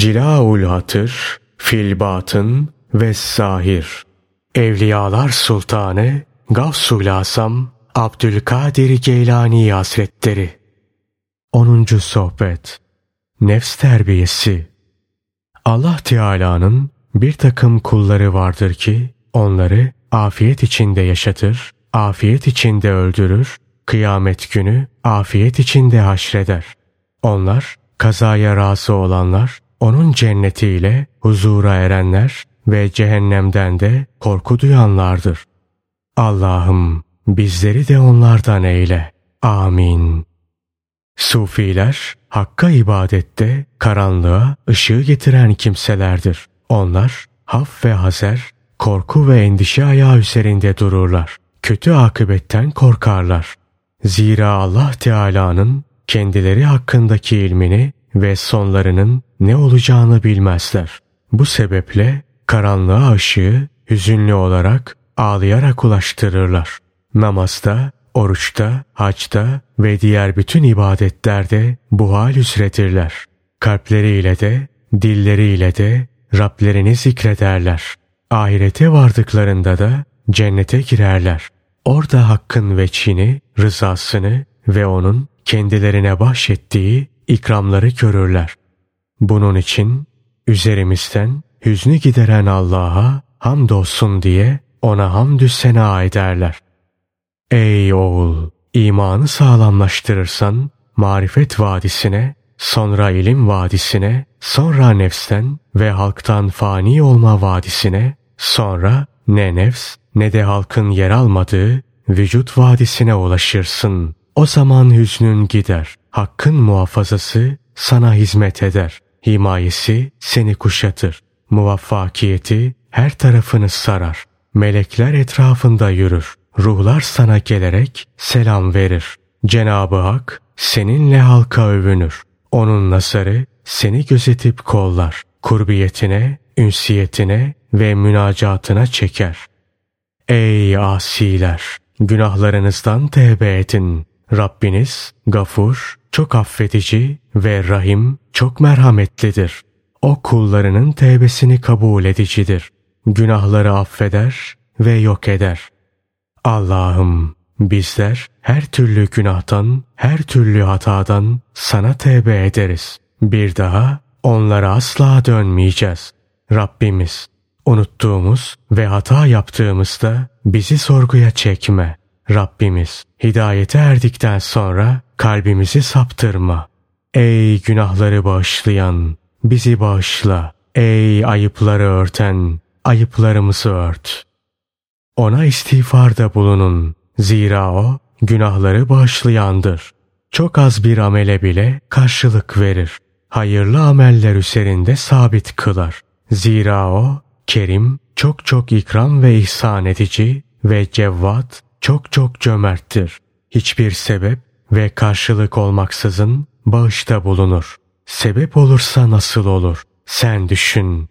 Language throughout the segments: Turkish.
Cilaul Hatır, Filbatın ve Sahir. Evliyalar Sultanı Gavsul Asam Abdülkadir Geylani Hazretleri 10. Sohbet Nefs Terbiyesi Allah Teala'nın bir takım kulları vardır ki onları afiyet içinde yaşatır, afiyet içinde öldürür, kıyamet günü afiyet içinde haşreder. Onlar kazaya razı olanlar, onun cennetiyle huzura erenler ve cehennemden de korku duyanlardır. Allah'ım bizleri de onlardan eyle. Amin. Sufiler Hakka ibadette karanlığa ışığı getiren kimselerdir. Onlar haf ve hazer, korku ve endişe ayağı üzerinde dururlar. Kötü akıbetten korkarlar. Zira Allah Teala'nın kendileri hakkındaki ilmini ve sonlarının ne olacağını bilmezler. Bu sebeple karanlığa ışığı hüzünlü olarak ağlayarak ulaştırırlar. Namazda, oruçta, hacda ve diğer bütün ibadetlerde bu hal üzredirler. Kalpleriyle de, dilleriyle de Rablerini zikrederler. Ahirete vardıklarında da cennete girerler. Orada hakkın veçini, rızasını ve onun kendilerine bahşettiği ikramları görürler. Bunun için üzerimizden hüznü gideren Allah'a hamdolsun diye ona hamdü sena ederler. Ey oğul! imanı sağlamlaştırırsan marifet vadisine, sonra ilim vadisine, sonra nefsten ve halktan fani olma vadisine, sonra ne nefs ne de halkın yer almadığı vücut vadisine ulaşırsın. O zaman hüznün gider. Hakkın muhafazası sana hizmet eder. Himayesi seni kuşatır. Muvaffakiyeti her tarafını sarar. Melekler etrafında yürür. Ruhlar sana gelerek selam verir. Cenabı Hak seninle halka övünür. Onun nasarı seni gözetip kollar. Kurbiyetine, ünsiyetine ve münacatına çeker. Ey asiler! Günahlarınızdan tevbe edin. Rabbiniz gafur, çok affedici ve rahim, çok merhametlidir. O kullarının tevbesini kabul edicidir. Günahları affeder ve yok eder. Allah'ım bizler her türlü günahtan, her türlü hatadan sana tevbe ederiz. Bir daha onlara asla dönmeyeceğiz. Rabbimiz unuttuğumuz ve hata yaptığımızda bizi sorguya çekme. Rabbimiz hidayete erdikten sonra kalbimizi saptırma. Ey günahları bağışlayan bizi bağışla. Ey ayıpları örten ayıplarımızı ört. Ona istiğfarda bulunun. Zira o günahları bağışlayandır. Çok az bir amele bile karşılık verir. Hayırlı ameller üzerinde sabit kılar. Zira o kerim, çok çok ikram ve ihsan edici ve cevvat, çok çok cömerttir. Hiçbir sebep ve karşılık olmaksızın bağışta bulunur. Sebep olursa nasıl olur? Sen düşün.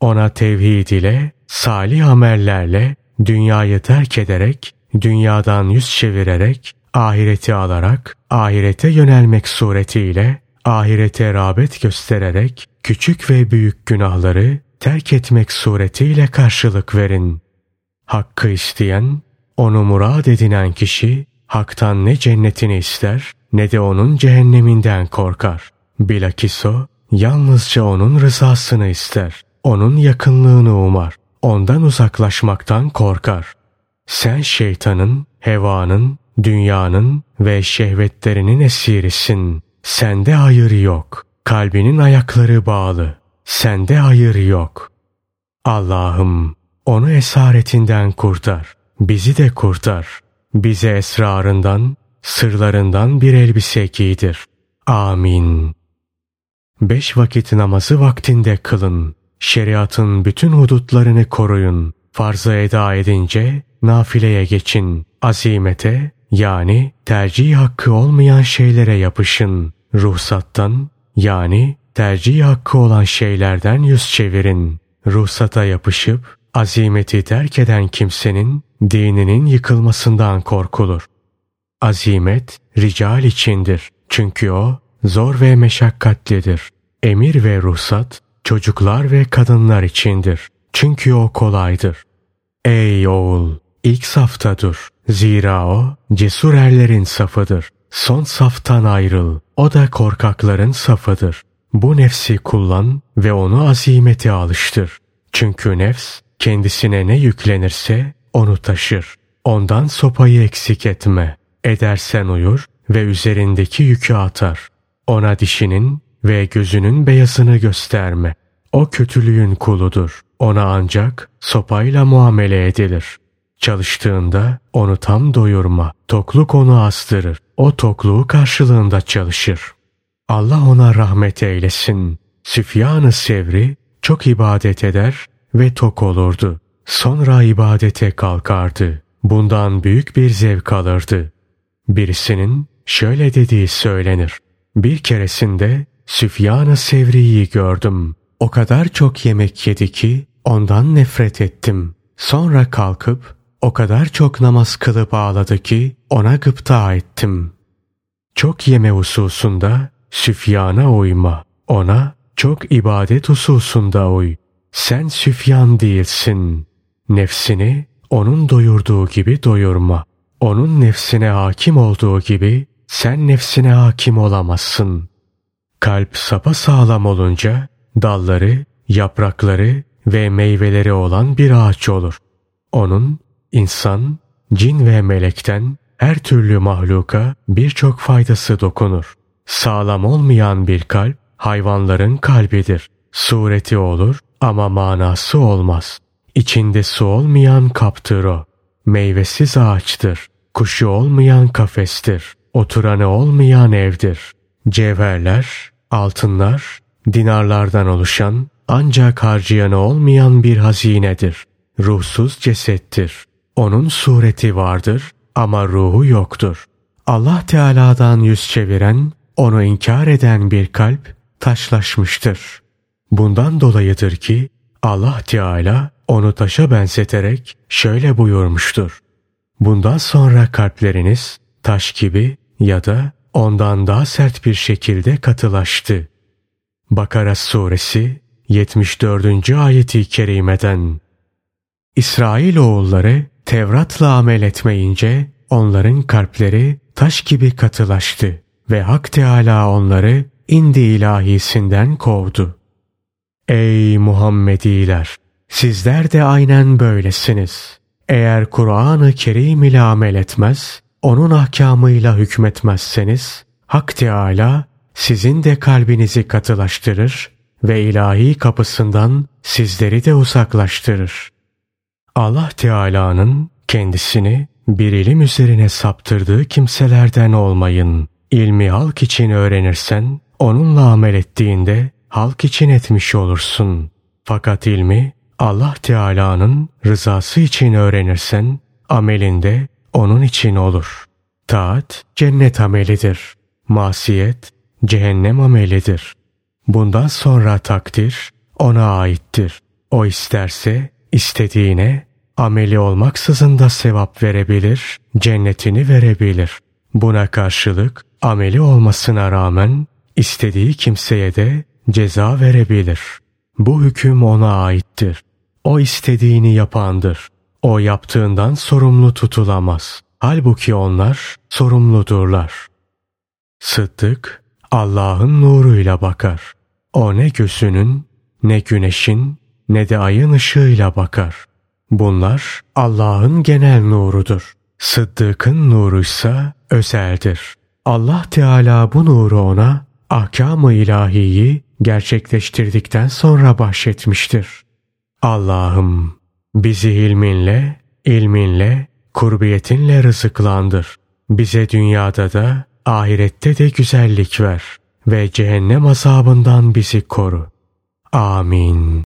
Ona tevhid ile, salih amellerle, dünyayı terk ederek, dünyadan yüz çevirerek, ahireti alarak, ahirete yönelmek suretiyle, ahirete rağbet göstererek, küçük ve büyük günahları terk etmek suretiyle karşılık verin. Hakkı isteyen, onu murad edinen kişi, haktan ne cennetini ister, ne de onun cehenneminden korkar. Bilakis o, yalnızca onun rızasını ister. Onun yakınlığını umar. Ondan uzaklaşmaktan korkar. Sen şeytanın, hevanın, dünyanın ve şehvetlerinin esirisin. Sende hayır yok. Kalbinin ayakları bağlı. Sende hayır yok. Allah'ım onu esaretinden kurtar. Bizi de kurtar. Bize esrarından, sırlarından bir elbise giydir. Amin. Beş vakit namazı vaktinde kılın. Şeriatın bütün hudutlarını koruyun. Farzı eda edince nafileye geçin. Azimete yani tercih hakkı olmayan şeylere yapışın. Ruhsattan yani tercih hakkı olan şeylerden yüz çevirin. Ruhsata yapışıp azimeti terk eden kimsenin dininin yıkılmasından korkulur. Azimet rical içindir. Çünkü o zor ve meşakkatlidir. emir ve ruhsat çocuklar ve kadınlar içindir. Çünkü o kolaydır. Ey oğul! ilk safta dur. Zira o cesur erlerin safıdır. Son saftan ayrıl. O da korkakların safıdır. Bu nefsi kullan ve onu azimete alıştır. Çünkü nefs kendisine ne yüklenirse onu taşır. Ondan sopayı eksik etme. Edersen uyur ve üzerindeki yükü atar. Ona dişinin ve gözünün beyazını gösterme. O kötülüğün kuludur. Ona ancak sopayla muamele edilir. Çalıştığında onu tam doyurma. Tokluk onu astırır. O tokluğu karşılığında çalışır. Allah ona rahmet eylesin. Süfyan-ı Sevri çok ibadet eder ve tok olurdu. Sonra ibadete kalkardı. Bundan büyük bir zevk alırdı. Birisinin şöyle dediği söylenir. Bir keresinde Süfyan-ı Sevri'yi gördüm. O kadar çok yemek yedi ki ondan nefret ettim. Sonra kalkıp o kadar çok namaz kılıp ağladı ki ona gıpta ettim. Çok yeme hususunda Süfyan'a uyma. Ona çok ibadet hususunda uy. Sen Süfyan değilsin. Nefsini onun doyurduğu gibi doyurma. Onun nefsine hakim olduğu gibi sen nefsine hakim olamazsın. Kalp sapa sağlam olunca dalları, yaprakları ve meyveleri olan bir ağaç olur. Onun insan, cin ve melekten her türlü mahluka birçok faydası dokunur. Sağlam olmayan bir kalp hayvanların kalbidir. Sureti olur ama manası olmaz. İçinde su olmayan kaptır o. Meyvesiz ağaçtır. Kuşu olmayan kafestir. Oturanı olmayan evdir. Cevherler, altınlar, dinarlardan oluşan ancak harcayanı olmayan bir hazinedir. Ruhsuz cesettir. Onun sureti vardır ama ruhu yoktur. Allah Teala'dan yüz çeviren, onu inkar eden bir kalp taşlaşmıştır. Bundan dolayıdır ki Allah Teala onu taşa benzeterek şöyle buyurmuştur. Bundan sonra kalpleriniz taş gibi ya da ondan daha sert bir şekilde katılaştı. Bakara suresi 74. ayeti kerimeden İsrail oğulları Tevrat'la amel etmeyince onların kalpleri taş gibi katılaştı ve Hak Teala onları indi ilahisinden kovdu. Ey Muhammediler! Sizler de aynen böylesiniz. Eğer Kur'an-ı Kerim ile amel etmez, onun ahkamıyla hükmetmezseniz, Hak Teala sizin de kalbinizi katılaştırır ve ilahi kapısından sizleri de uzaklaştırır. Allah Teala'nın kendisini bir ilim üzerine saptırdığı kimselerden olmayın. İlmi halk için öğrenirsen, onunla amel ettiğinde halk için etmiş olursun. Fakat ilmi Allah Teala'nın rızası için öğrenirsen, amelinde onun için olur. Taat cennet amelidir. Masiyet cehennem amelidir. Bundan sonra takdir ona aittir. O isterse istediğine ameli olmaksızın da sevap verebilir, cennetini verebilir. Buna karşılık ameli olmasına rağmen istediği kimseye de ceza verebilir. Bu hüküm ona aittir. O istediğini yapandır. O yaptığından sorumlu tutulamaz. Halbuki onlar sorumludurlar. Sıddık Allah'ın nuruyla bakar. O ne gözünün, ne güneşin, ne de ayın ışığıyla bakar. Bunlar Allah'ın genel nurudur. Sıddık'ın nuruysa özeldir. Allah Teala bu nuru ona ahkam-ı ilahiyi gerçekleştirdikten sonra bahşetmiştir. Allah'ım bizi ilminle, ilminle, kurbiyetinle rızıklandır. Bize dünyada da ahirette de güzellik ver ve cehennem azabından bizi koru. Amin.